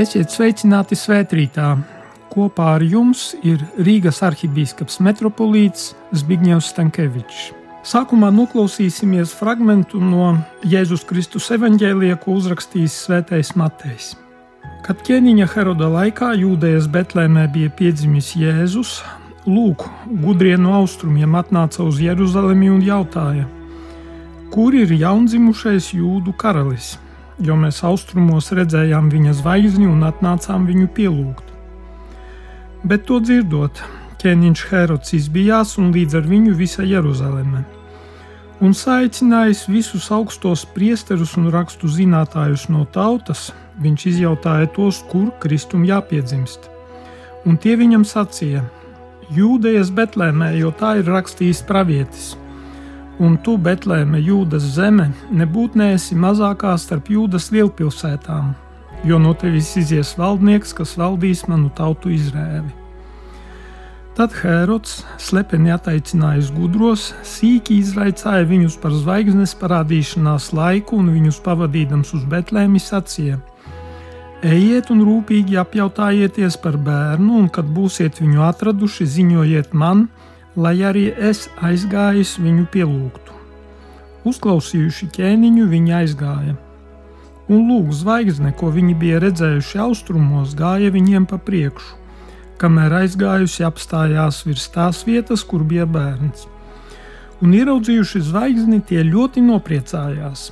Esiet sveicināti svētkrītā! Kopā ar jums ir Rīgas arhibīskaps metropolīts Zbigņevs Stankevičs. Sākumā noklausīsimies fragment no Jēzus Kristus evanģēlija, ko uzrakstījis Svētais Matejs. Kad ķēniņa Heroda laikā Jūdejas Betlēmē bija piedzimis Jēzus, lūk, gudrie no austrumiem atnāca uz Jeruzalemi un jautāja, kur ir jaundzimušais jūdu karalis, jo mēs austrumos redzējām viņa zvaigzni un atnācām viņu pielūgt. Bet to dzirdot, ķēniņš Herods izbijās un līdz ar viņu visa Jeruzaleme. Un saicinājis visus augstos priesterus un rakstu zinātājus no tautas, viņš izjautāja tos, kur Kristum jāpiedzimst. Un tie viņam sacīja: Jūdejas Betlēmē, jo tā ir rakstījis pravietis un tu, Betlēme, Jūdas zeme, nebūtu neesi mazākā starp Jūdas lielpilsētām, jo no tevis izies valdnieks, kas valdīs manu tautu Izrēli. Tad Hērods, slepeni attaicinājis gudros, sīki izraicāja viņus par zvaigznes parādīšanās laiku un viņus pavadīdams uz Betlēmi sacīja: Ejiet un rūpīgi apjautājieties par bērnu, un kad būsiet viņu atraduši, ziņojiet man, lai arī es aizgājis viņu pielūgtu. Uzklausījuši ķēniņu, viņi aizgāja. Un lūk, zvaigzne, ko viņi bija redzējuši austrumos, gāja viņiem pa priekšu, kamēr aizgājusi apstājās virs tās vietas, kur bija bērns. Un ieraudzījuši zvaigzni, tie ļoti nopriecājās.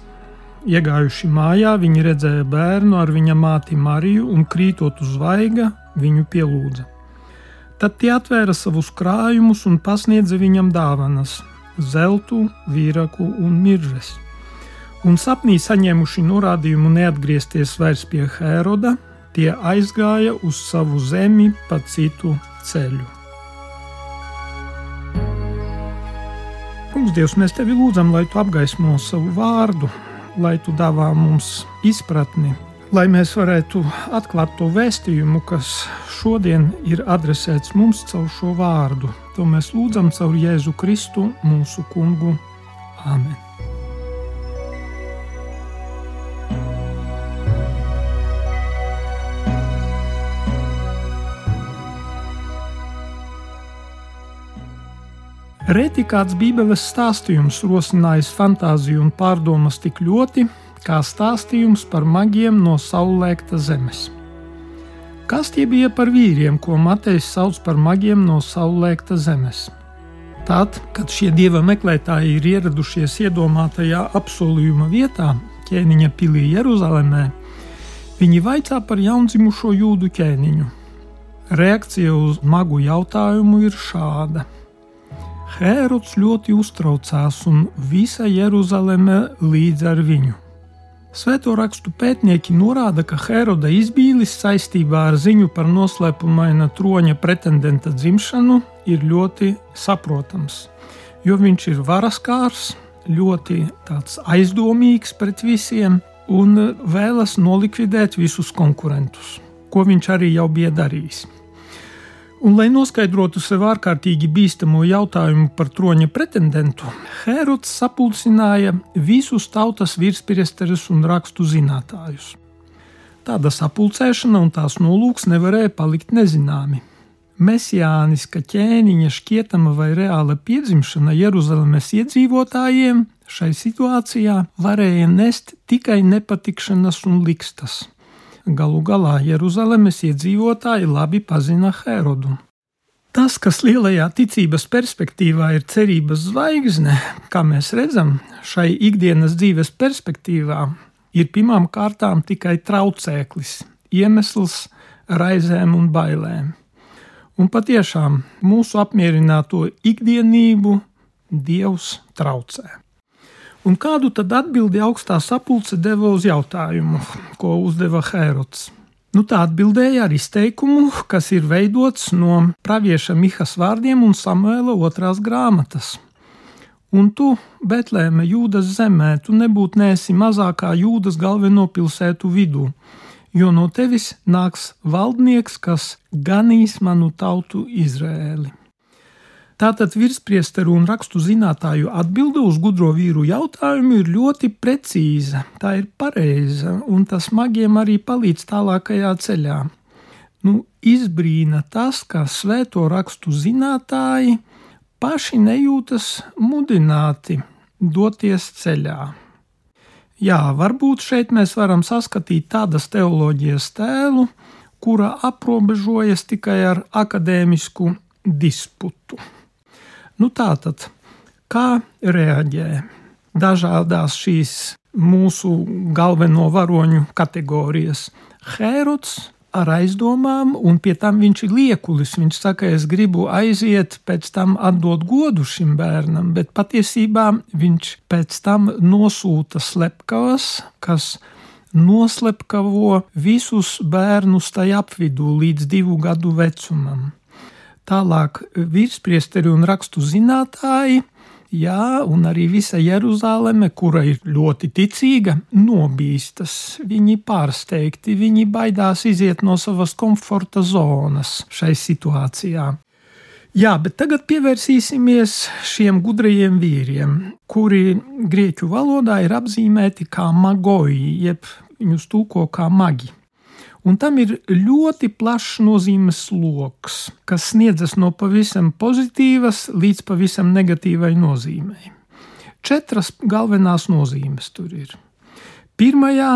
Iegājuši mājā, viņi redzēja bērnu ar viņa māti Mariju un krītot uz zvaigza, viņu pielūdza. Tad tie atvēra savus krājumus un pasniedza viņam dāvanas - zeltu, vīraku un miržas. Un sapnī saņēmuši norādījumu neatgriezties vairs pie Hēroda, tie aizgāja uz savu zemi pa citu ceļu. Kungs, Dievs, mēs tevi lūdzam, lai tu apgaismo savu vārdu, lai tu dāvā mums izpratni lai mēs varētu atklāt to vēstījumu, kas šodien ir adresēts mums caur šo vārdu. To mēs lūdzam caur Jēzu Kristu, mūsu kungu. Āmen! Reti kāds Bībeles stāstījums rosinājis fantāziju un pārdomas tik ļoti, kā stāstījums par magiem no saulēkta zemes. Kas tie bija par vīriem, ko Matejs sauc par magiem no saulēkta zemes? Tad, kad šie dieva meklētāji ir ieradušies iedomātajā apsolījuma vietā, ķēniņa pilī Jeruzalemē, viņi vaicā par jaundzimušo jūdu ķēniņu. Reakcija uz magu jautājumu ir šāda. Hērods ļoti uztraucās, un visa Jeruzaleme līdz ar viņu. Svēto rakstu pētnieki norāda, ka Heroda izbīlis saistībā ar ziņu par noslēpumaina troņa pretendenta dzimšanu ir ļoti saprotams, jo viņš ir varaskārs, ļoti aizdomīgs pret visiem un vēlas nolikvidēt visus konkurentus, ko viņš arī jau bija darījis. Un, lai noskaidrotu sev ārkārtīgi bīstamo jautājumu par troņa pretendentu, Hērods sapulcināja visus tautas virspriesterus un rakstu zinātājus. Tāda sapulcēšana un tās nolūks nevarēja palikt nezināmi. Mesijāniska ķēniņa šķietama vai reāla piedzimšana Jeruzalemes iedzīvotājiem šai situācijā varēja nest tikai nepatikšanas un likstas. Galu galā Jeruzalemes iedzīvotāji labi pazina Herodu. Tas, kas lielajā ticības perspektīvā ir cerības zvaigzne, kā mēs redzam, šai ikdienas dzīves perspektīvā, ir pirmām kārtām tikai traucēklis, iemesls raizēm un bailēm. Un patiešām mūsu apmierināto ikdienību Dievs traucē. Un kādu tad atbildi augstā sapulce deva uz jautājumu, ko uzdeva Hērods? Nu, tā atbildēja ar izteikumu, kas ir veidots no pravieša Mihas vārdiem un Samuēla otrās grāmatas. Un tu, Betlēme, Jūdas zemē, tu nebūtu nēsi mazākā Jūdas galveno pilsētu vidū, jo no tevis nāks valdnieks, kas ganīs manu tautu Izrēli. Tātad virspriesteru un rakstu zinātāju atbilde uz gudro vīru jautājumu ir ļoti precīza, tā ir pareiza, un tas magiem arī palīdz tālākajā ceļā. Nu, izbrīna tas, ka svēto rakstu zinātāji paši nejūtas mudināti doties ceļā. Jā, varbūt šeit mēs varam saskatīt tādas teoloģijas tēlu, kura aprobežojas tikai ar akadēmisku disputu. Nu, tā tad, kā reaģē dažādās šīs mūsu galveno varoņu kategorijas? Hērods ar aizdomām, un pie tam viņš ir liekulis. Viņš saka, es gribu aiziet, pēc tam atdot godu šim bērnam, bet patiesībā viņš pēc tam nosūta slepkavas, kas noslepkavo visus bērnus tajā apvidū līdz divu gadu vecumam. Tālāk virspriesteri un rakstu zinātāji, jā, un arī visa Jeruzaleme, kura ir ļoti ticīga, nobīstas. Viņi pārsteigti, viņi baidās iziet no savas komforta zonas šai situācijā. Jā, bet tagad pievērsīsimies šiem gudrajiem vīriem, kuri grieķu valodā ir apzīmēti kā magoji, jeb viņus tūko kā magi. Un tam ir ļoti plašs nozīmes lokus, kas sniedzas no pavisam pozitīvas līdz pavisam negatīvai nozīmei. Četras galvenās nozīmes tur ir. Pirmajā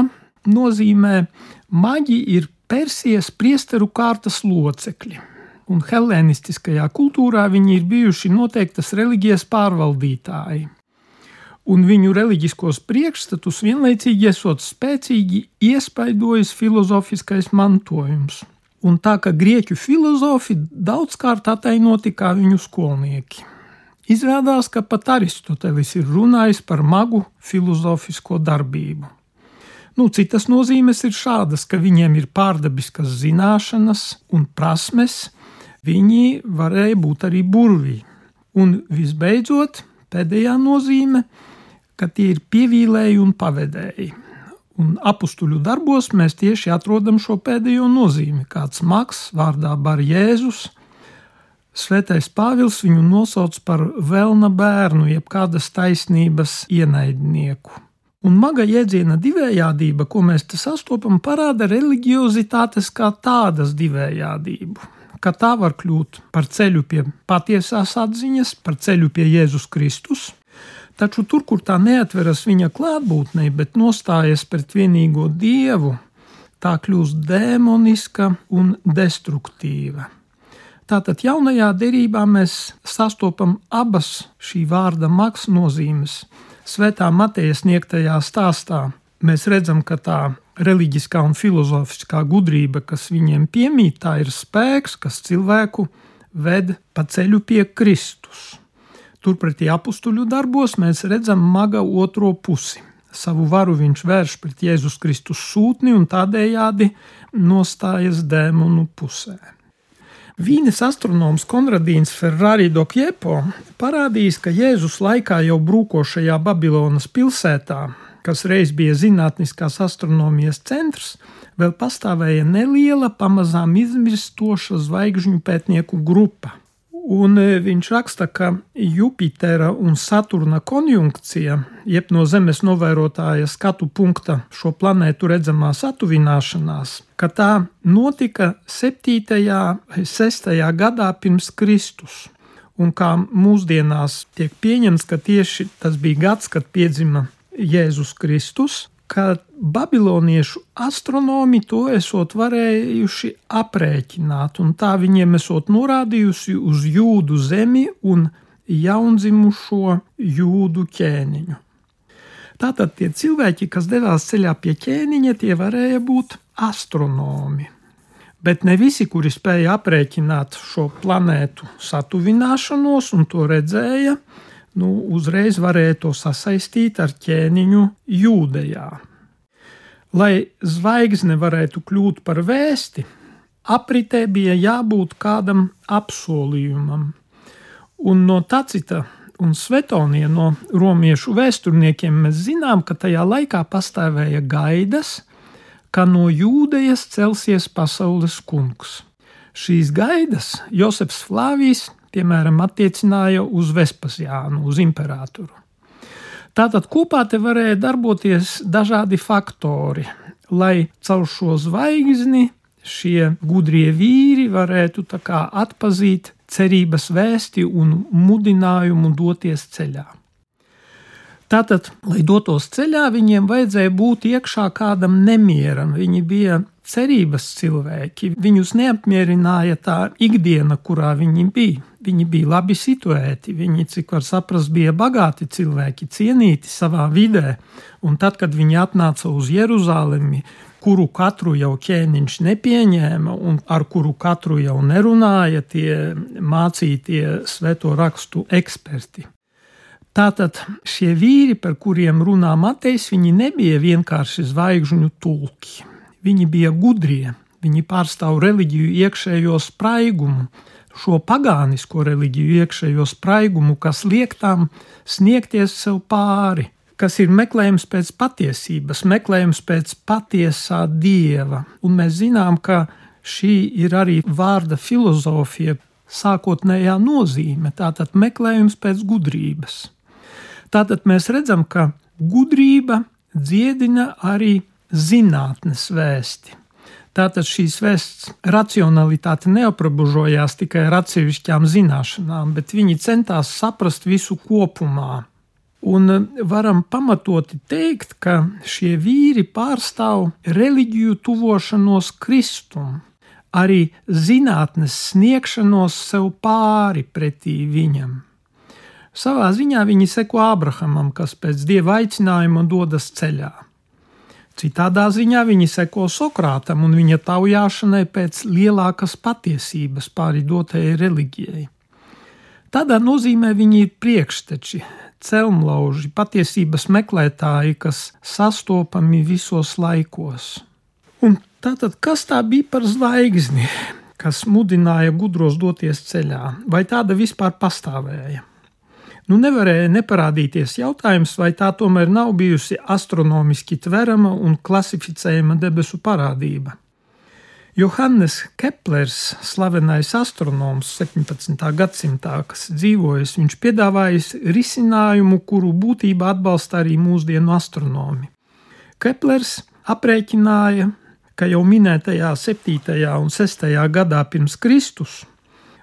nozīmē maģi ir Persijas priesteru kārtas locekļi, un helēnistiskajā kultūrā viņi ir bijuši noteiktas reliģijas pārvaldītāji un viņu reliģiskos priekšstatus vienlaicīgi esot spēcīgi iespaidojis filozofiskais mantojums. Un tā kā grieķu filozofi daudzkārt atainoti kā viņu skolnieki. Izrādās, ka pat Aristotelis ir runājis par magu filozofisko darbību. Nu, citas nozīmes ir šādas, ka viņiem ir pārdabiskas zināšanas un prasmes, viņi varēja būt arī burvī. Un visbeidzot, pēdējā nozīme ka tie ir pievīlēji un pavedēji. Un apstuļu darbos mēs tieši atrodam šo pēdējo nozīmi. Kāds maks vārdā Bar Jēzus, Svētais Pāvils viņu nosauc par vēlna bērnu, jeb kādas taisnības ienaidnieku. Un maga jēdziena divējādība, ko mēs te sastopam, parāda reliģiozitātes kā tādas divējādību. Ka tā var kļūt par ceļu pie patiesās atziņas, par ceļu pie Jēzus Kristus, Taču tur, kur tā neatveras viņa klātbūtnei, bet nostājas pret vienīgo dievu, tā kļūst demoniska un destruktīva. Tātad jaunajā derībā mēs sastopam abas šī vārda maks nozīmes. Svētā Mateja sniegtajā stāstā mēs redzam, ka tā reliģiskā un filozofiskā gudrība, kas viņiem piemīt, tā ir spēks, kas cilvēku ved pa ceļu pie Kristus. Turpretī apstuļu darbos mēs redzam maga otro pusi. Savu varu viņš vērš pret Jēzus Kristus sūtni un tādējādi nostājas dēmonu pusē. Vīnes astronoms Konradīns Ferrari Dokjepo parādījis, ka Jēzus laikā jau brūkošajā Babilonas pilsētā, kas reiz bija zinātniskās astronomijas centrs, vēl pastāvēja neliela, pamazām izmirstoša zvaigžņu pētnieku grupa. Un e, viņš raksta, ka Jupitera un Saturna konjunkcija, jeb no Zemes novērotāja skatu punkta šo planētu redzamā satuvināšanās, ka tā notika 7. vai 6. gadā pirms Kristus. Un kā mūsdienās tiek pieņemts, ka tieši tas bija gads, kad piedzima Jēzus Kristus, ka babiloniešu astronomi to esot varējuši aprēķināt, un tā viņiem esot norādījusi uz jūdu zemi un jaundzimušo jūdu ķēniņu. Tātad tie cilvēki, kas devās ceļā pie ķēniņa, tie varēja būt astronomi. Bet ne visi, kuri spēja aprēķināt šo planētu satuvināšanos un to redzēja, nu, uzreiz varēja to sasaistīt ar ķēniņu jūdejā. Lai zvaigzne varētu kļūt par vēsti, apritē bija jābūt kādam apsolījumam. Un no Tacita un Svetonija, no romiešu vēsturniekiem, mēs zinām, ka tajā laikā pastāvēja gaidas, ka no jūdejas celsies pasaules kungs. Šīs gaidas Josefs Flāvijs piemēram, attiecināja uz Vespasiānu, uz imperatoru. Tātad kopā te varēja darboties dažādi faktori, lai caur šo zvaigzni šie gudrie vīri varētu atpazīt cerības vēsti un mudinājumu doties ceļā. Tātad, lai dotos ceļā, viņiem vajadzēja būt iekšā kādam nemieram. Viņi bija cerības cilvēki. Viņus neapmierināja tā ikdiena, kurā viņi bija. Viņi bija labi situēti, viņi, cik var saprast, bija bagāti cilvēki, cienīti savā vidē. Un tad, kad viņi atnāca uz Jeruzalemi, kuru katru jau ķēniņš nepieņēma un ar kuru katru jau nerunāja tie mācītie svēto rakstu eksperti. Tātad šie vīri, par kuriem runā Matejs, viņi nebija vienkārši zvaigžņu tulki. Viņi bija gudrie, viņi pārstāv reliģiju iekšējo spraigumu, šo pagānisko reliģiju iekšējo spraigumu, kas liek tām sniegties sev pāri, kas ir meklējums pēc patiesības, meklējums pēc patiesā dieva. Un mēs zinām, ka šī ir arī vārda filozofija, sākotnējā nozīme, tātad meklējums pēc gudrības. Tātad mēs redzam, ka gudrība dziedina arī zinātnes vēsti. Tātad šīs vēsts racionalitāte neaprobežojās tikai ar atsevišķām zināšanām, bet viņi centās saprast visu kopumā. Un varam pamatoti teikt, ka šie vīri pārstāv reliģiju tuvošanos Kristum, arī zinātnes sniegšanos sev pāri pretī viņam. Savā ziņā viņi seko Ābrahamam, kas pēc dieva aicinājuma dodas ceļā. Citādā ziņā viņi seko Sokrātam un viņa taujāšanai pēc lielākas patiesības pāri dotajai reliģijai. Tādā nozīmē viņi ir priekšteči, celmlauži, patiesības meklētāji, kas sastopami visos laikos. Un tātad, kas tā bija par zvaigzni, kas mudināja gudros doties ceļā, vai tāda vispār pastāvēja? Nu, nevarēja neparādīties jautājums, vai tā tomēr nav bijusi astronomiski tverama un klasificējama debesu parādība. Johannes Keplers, slavenais astronoms 17. gadsimtā, kas dzīvojis, viņš piedāvājis risinājumu, kuru būtībā atbalsta arī mūsdienu astronomi. Keplers aprēķināja, ka jau minētajā 7. un 6. gadā pirms Kristus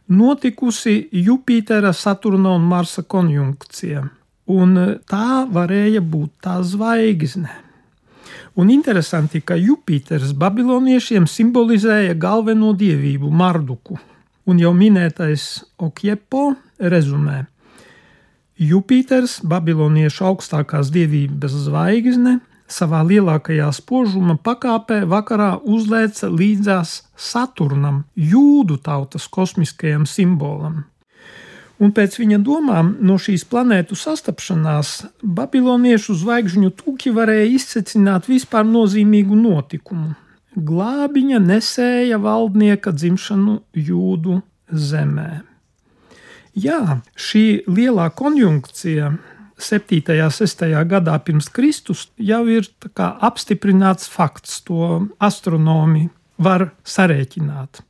notikusi Jupitera, Saturna un Marsa konjunkcija. Un e, tā varēja būt tā zvaigzne. Un interesanti, ka Jupiters babiloniešiem simbolizēja galveno dievību Marduku, un jau minētais Okjepo rezumē. Jupiters, babiloniešu augstākās dievības zvaigzne, savā lielākajā spožuma pakāpē vakarā uzlēca līdzās Saturnam, jūdu tautas kosmiskajam simbolam. Un pēc viņa domām no šīs planētu sastapšanās babiloniešu zvaigžņu tūki varēja izcecināt vispār nozīmīgu notikumu - glābiņa nesēja valdnieka dzimšanu jūdu zemē. Jā, šī lielā konjunkcija 7. un 6. gadā pirms Kristus jau ir apstiprināts fakts, to astronomi var sarēķināt.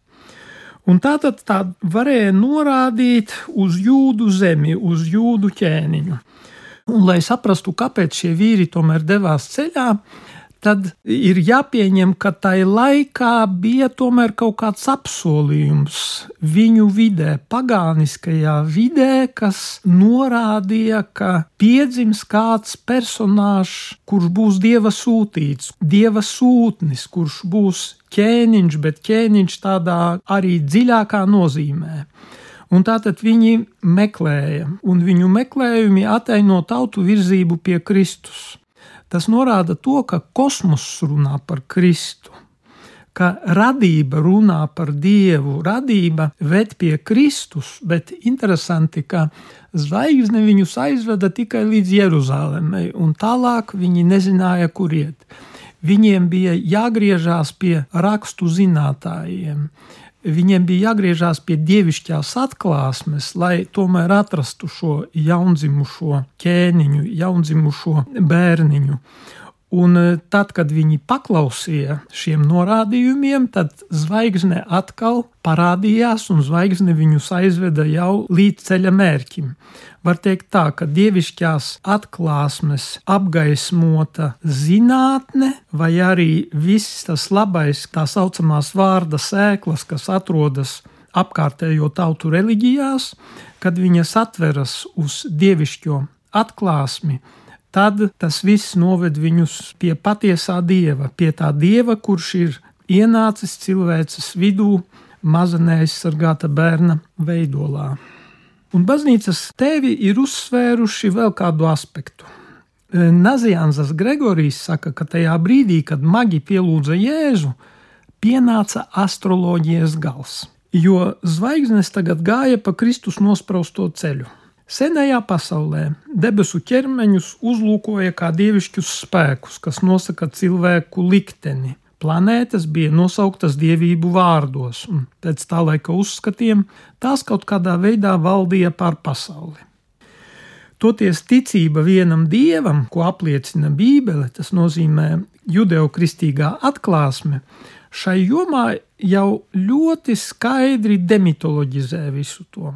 Un tā tad tā varēja norādīt uz jūdu zemi, uz jūdu ķēniņu. Un, lai saprastu, kāpēc šie vīri tomēr devās ceļā, tad ir jāpieņem, ka tai laikā bija tomēr kaut kāds apsolījums viņu vidē, pagāniskajā vidē, kas norādīja, ka piedzims kāds personāžs, kurš būs dieva sūtīts, dieva sūtnis, kurš būs ķēniņš, bet ķēniņš tādā arī dziļākā nozīmē. Un tātad viņi meklēja, un viņu meklējumi ataino tautu virzību pie Kristus. Tas norāda to, ka kosmoss runā par Kristu, ka radība runā par Dievu, radība ved pie Kristus, bet interesanti, ka zvaigzne viņus aizveda tikai līdz Jeruzalemei, un tālāk viņi nezināja, kur iet. Viņiem bija jāgriežās pie rakstu zinātājiem, viņiem bija jāgriežās pie dievišķās atklāsmes, lai tomēr atrastu šo jaundzimušo ķēniņu, jaundzimušo bērniņu. Un e, tad, kad viņi paklausīja šiem norādījumiem, tad zvaigzne atkal parādījās, un zvaigzne viņus aizveda jau līdz ceļa mērķim. Var teikt tā, ka dievišķās atklāsmes apgaismota zinātne, vai arī viss tas labais, tā saucamās vārda sēklas, kas atrodas apkārtējo tautu reliģijās, kad viņas atveras uz dievišķo atklāsmi, tad tas viss noved viņus pie patiesā dieva, pie tā dieva, kurš ir ienācis cilvēces vidū, maza neaizsargāta bērna veidolā. Un baznīcas tevi ir uzsvēruši vēl kādu aspektu. Nazijāns Gregorijs saka, ka tajā brīdī, kad maģi pielūdza Jēzu, pienāca astroloģijas gals, jo zvaigznes tagad gāja pa Kristus nospraustu ceļu. Senajā pasaulē debesu ķermeņus uzlūkoja kā dievišķus spēkus, kas nosaka cilvēku likteni. Planētas bija nosauktas dievību vārdos, un pēc tā laika uzskatiem tās kaut kādā veidā valdīja pār pasauli. Toties ticība vienam dievam, ko apliecina Bībele, tas nozīmē judeo-kristīgā atklāsme, šai jomā jau ļoti skaidri demitoloģizē visu to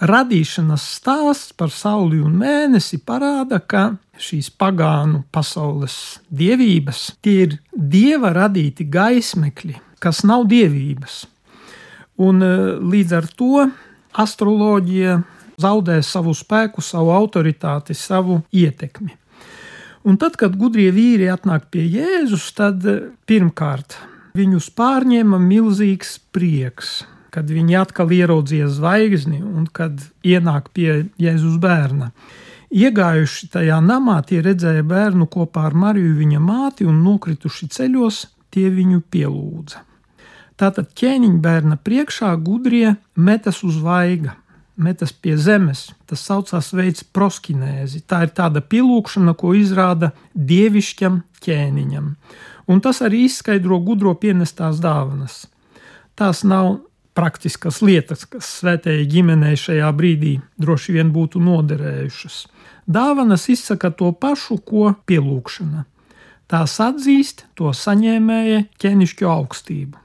radīšanas stāsts par sauli un mēnesi parāda, ka šīs pagānu pasaules dievības tie ir dieva radīti gaismekļi, kas nav dievības. Un e, līdz ar to astroloģija zaudē savu spēku, savu autoritāti, savu ietekmi. Un tad, kad gudrie vīri atnāk pie Jēzus, tad e, pirmkārt viņus pārņēma milzīgs prieks kad viņi atkal ieraudzīja zvaigzni un kad ienāk pie Jēzus bērna. Iegājuši tajā namā, tie redzēja bērnu kopā ar Mariju, viņa māti, un nokrituši ceļos, tie viņu pielūdza. Tātad ķēniņa bērna priekšā gudrie metas uz vaiga, metas pie zemes. Tas saucās veids proskinēzi. Tā ir tāda pielūgšana, ko izrāda dievišķam ķēniņam. Un tas arī izskaidro gudro pienestās dāvanas. Tās nav praktiskas lietas, kas svētējai ģimenei šajā brīdī droši vien būtu noderējušas. Dāvanas izsaka to pašu, ko pielūgšana. Tās atzīst to saņēmēja ķēnišķo augstību.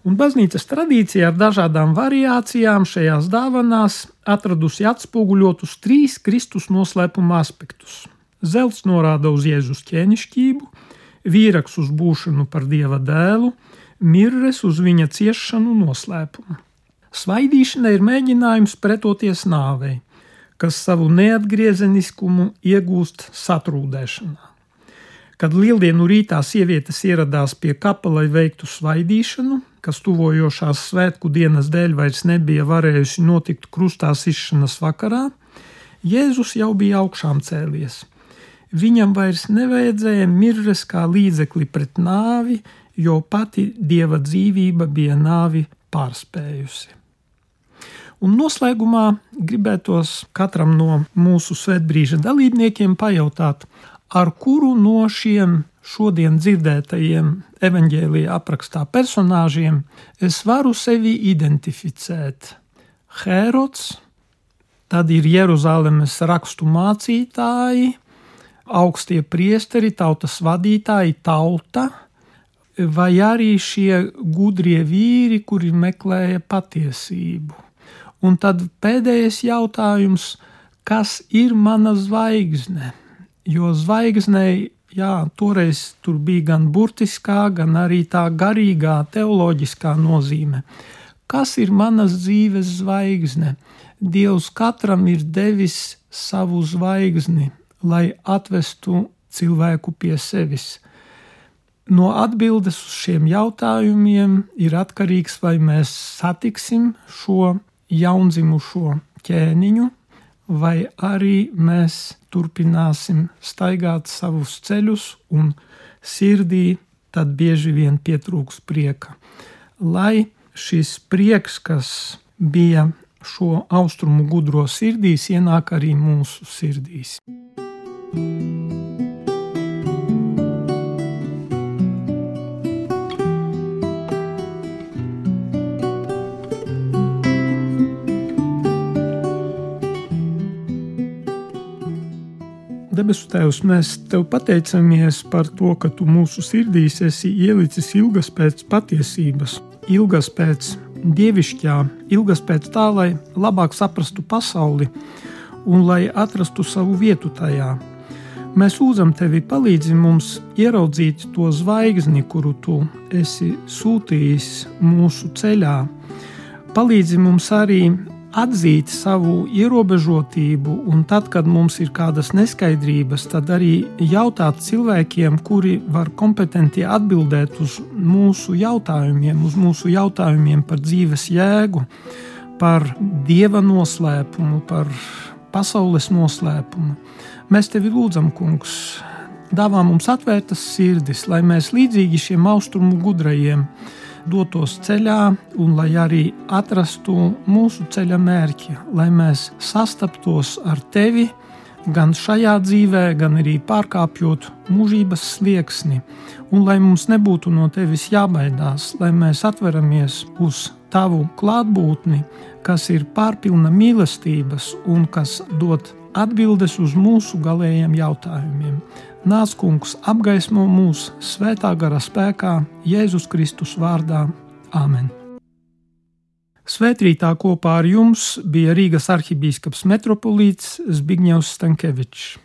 Un baznīcas tradīcija ar dažādām variācijām šajās dāvanās atradusi atspoguļotus trīs Kristus noslēpuma aspektus. Zelts norāda uz Jēzus ķēnišķību, vīraks uz būšanu par Dieva dēlu, mirres uz viņa ciešanu noslēpumu. Svaidīšana ir mēģinājums pretoties nāvei, kas savu neatgriezeniskumu iegūst satrūdēšanā. Kad lieldienu rītā sievietes ieradās pie kapa, lai veiktu svaidīšanu, kas tuvojošās svētku dienas dēļ vairs nebija varējusi notikt krustā sišanas vakarā, Jēzus jau bija augšām cēlies. Viņam vairs nevajadzēja mirres kā līdzekli pret nāvi, jo pati dieva dzīvība bija nāvi pārspējusi. Un noslēgumā gribētos katram no mūsu svētbrīža dalībniekiem pajautāt, ar kuru no šiem šodien dzirdētajiem evaņģēlīja aprakstā personāžiem es varu sevi identificēt. Hērods, tad ir Jeruzalemes rakstu mācītāji, augstie priesteri, tautas vadītāji, tauta, vai arī šie gudrie vīri, kuri meklēja patiesību. Un tad pēdējais jautājums, kas ir mana zvaigzne? Jo zvaigznei, jā, toreiz tur bija gan burtiskā, gan arī tā garīgā, teoloģiskā nozīme. Kas ir manas dzīves zvaigzne? Dievs katram ir devis savu zvaigzni, lai atvestu cilvēku pie sevis no atbildes uz šiem jautājumiem ir atkarīgs, vai mēs satiksim šo jaundzimušo ķēniņu, vai arī mēs turpināsim staigāt savus ceļus, un sirdī tad bieži vien pietrūks prieka. Lai šis prieks, kas bija šo austrumu gudro sirdīs, ienāk arī mūsu sirdīs. thank you Debesu Tēvs, mēs Tev pateicamies par to, ka Tu mūsu sirdīs esi ielicis ilgas pēc patiesības, ilgas pēc dievišķā, ilgas pēc tā, lai labāk saprastu pasauli un lai atrastu savu vietu tajā. Mēs lūdzam Tevi, palīdzi mums ieraudzīt to zvaigzni, kuru Tu esi sūtījis mūsu ceļā. Palīdzi mums arī atzīt savu ierobežotību, un tad, kad mums ir kādas neskaidrības, tad arī jautāt cilvēkiem, kuri var kompetenti atbildēt uz mūsu jautājumiem, uz mūsu jautājumiem par dzīves jēgu, par dieva noslēpumu, par pasaules noslēpumu. Mēs tevi lūdzam, Kungs, dāvā mums atvērtas sirdis, lai mēs līdzīgi šiem austrumu gudrajiem dotos ceļā un lai arī atrastu mūsu ceļa mērķi, lai mēs sastaptos ar tevi gan šajā dzīvē, gan arī pārkāpjot mūžības slieksni, un lai mums nebūtu no tevis jābaidās, lai mēs atveramies uz tavu klātbūtni, kas ir pārpilna mīlestības un kas dod atbildes uz mūsu galējiem jautājumiem. Nāc, kungs, apgaismo mūs svētā gara spēkā, Jēzus Kristus vārdā. Āmen! Svētrītā kopā ar jums bija Rīgas arhibīskaps metropolīts Zbigņevs Stankevičs.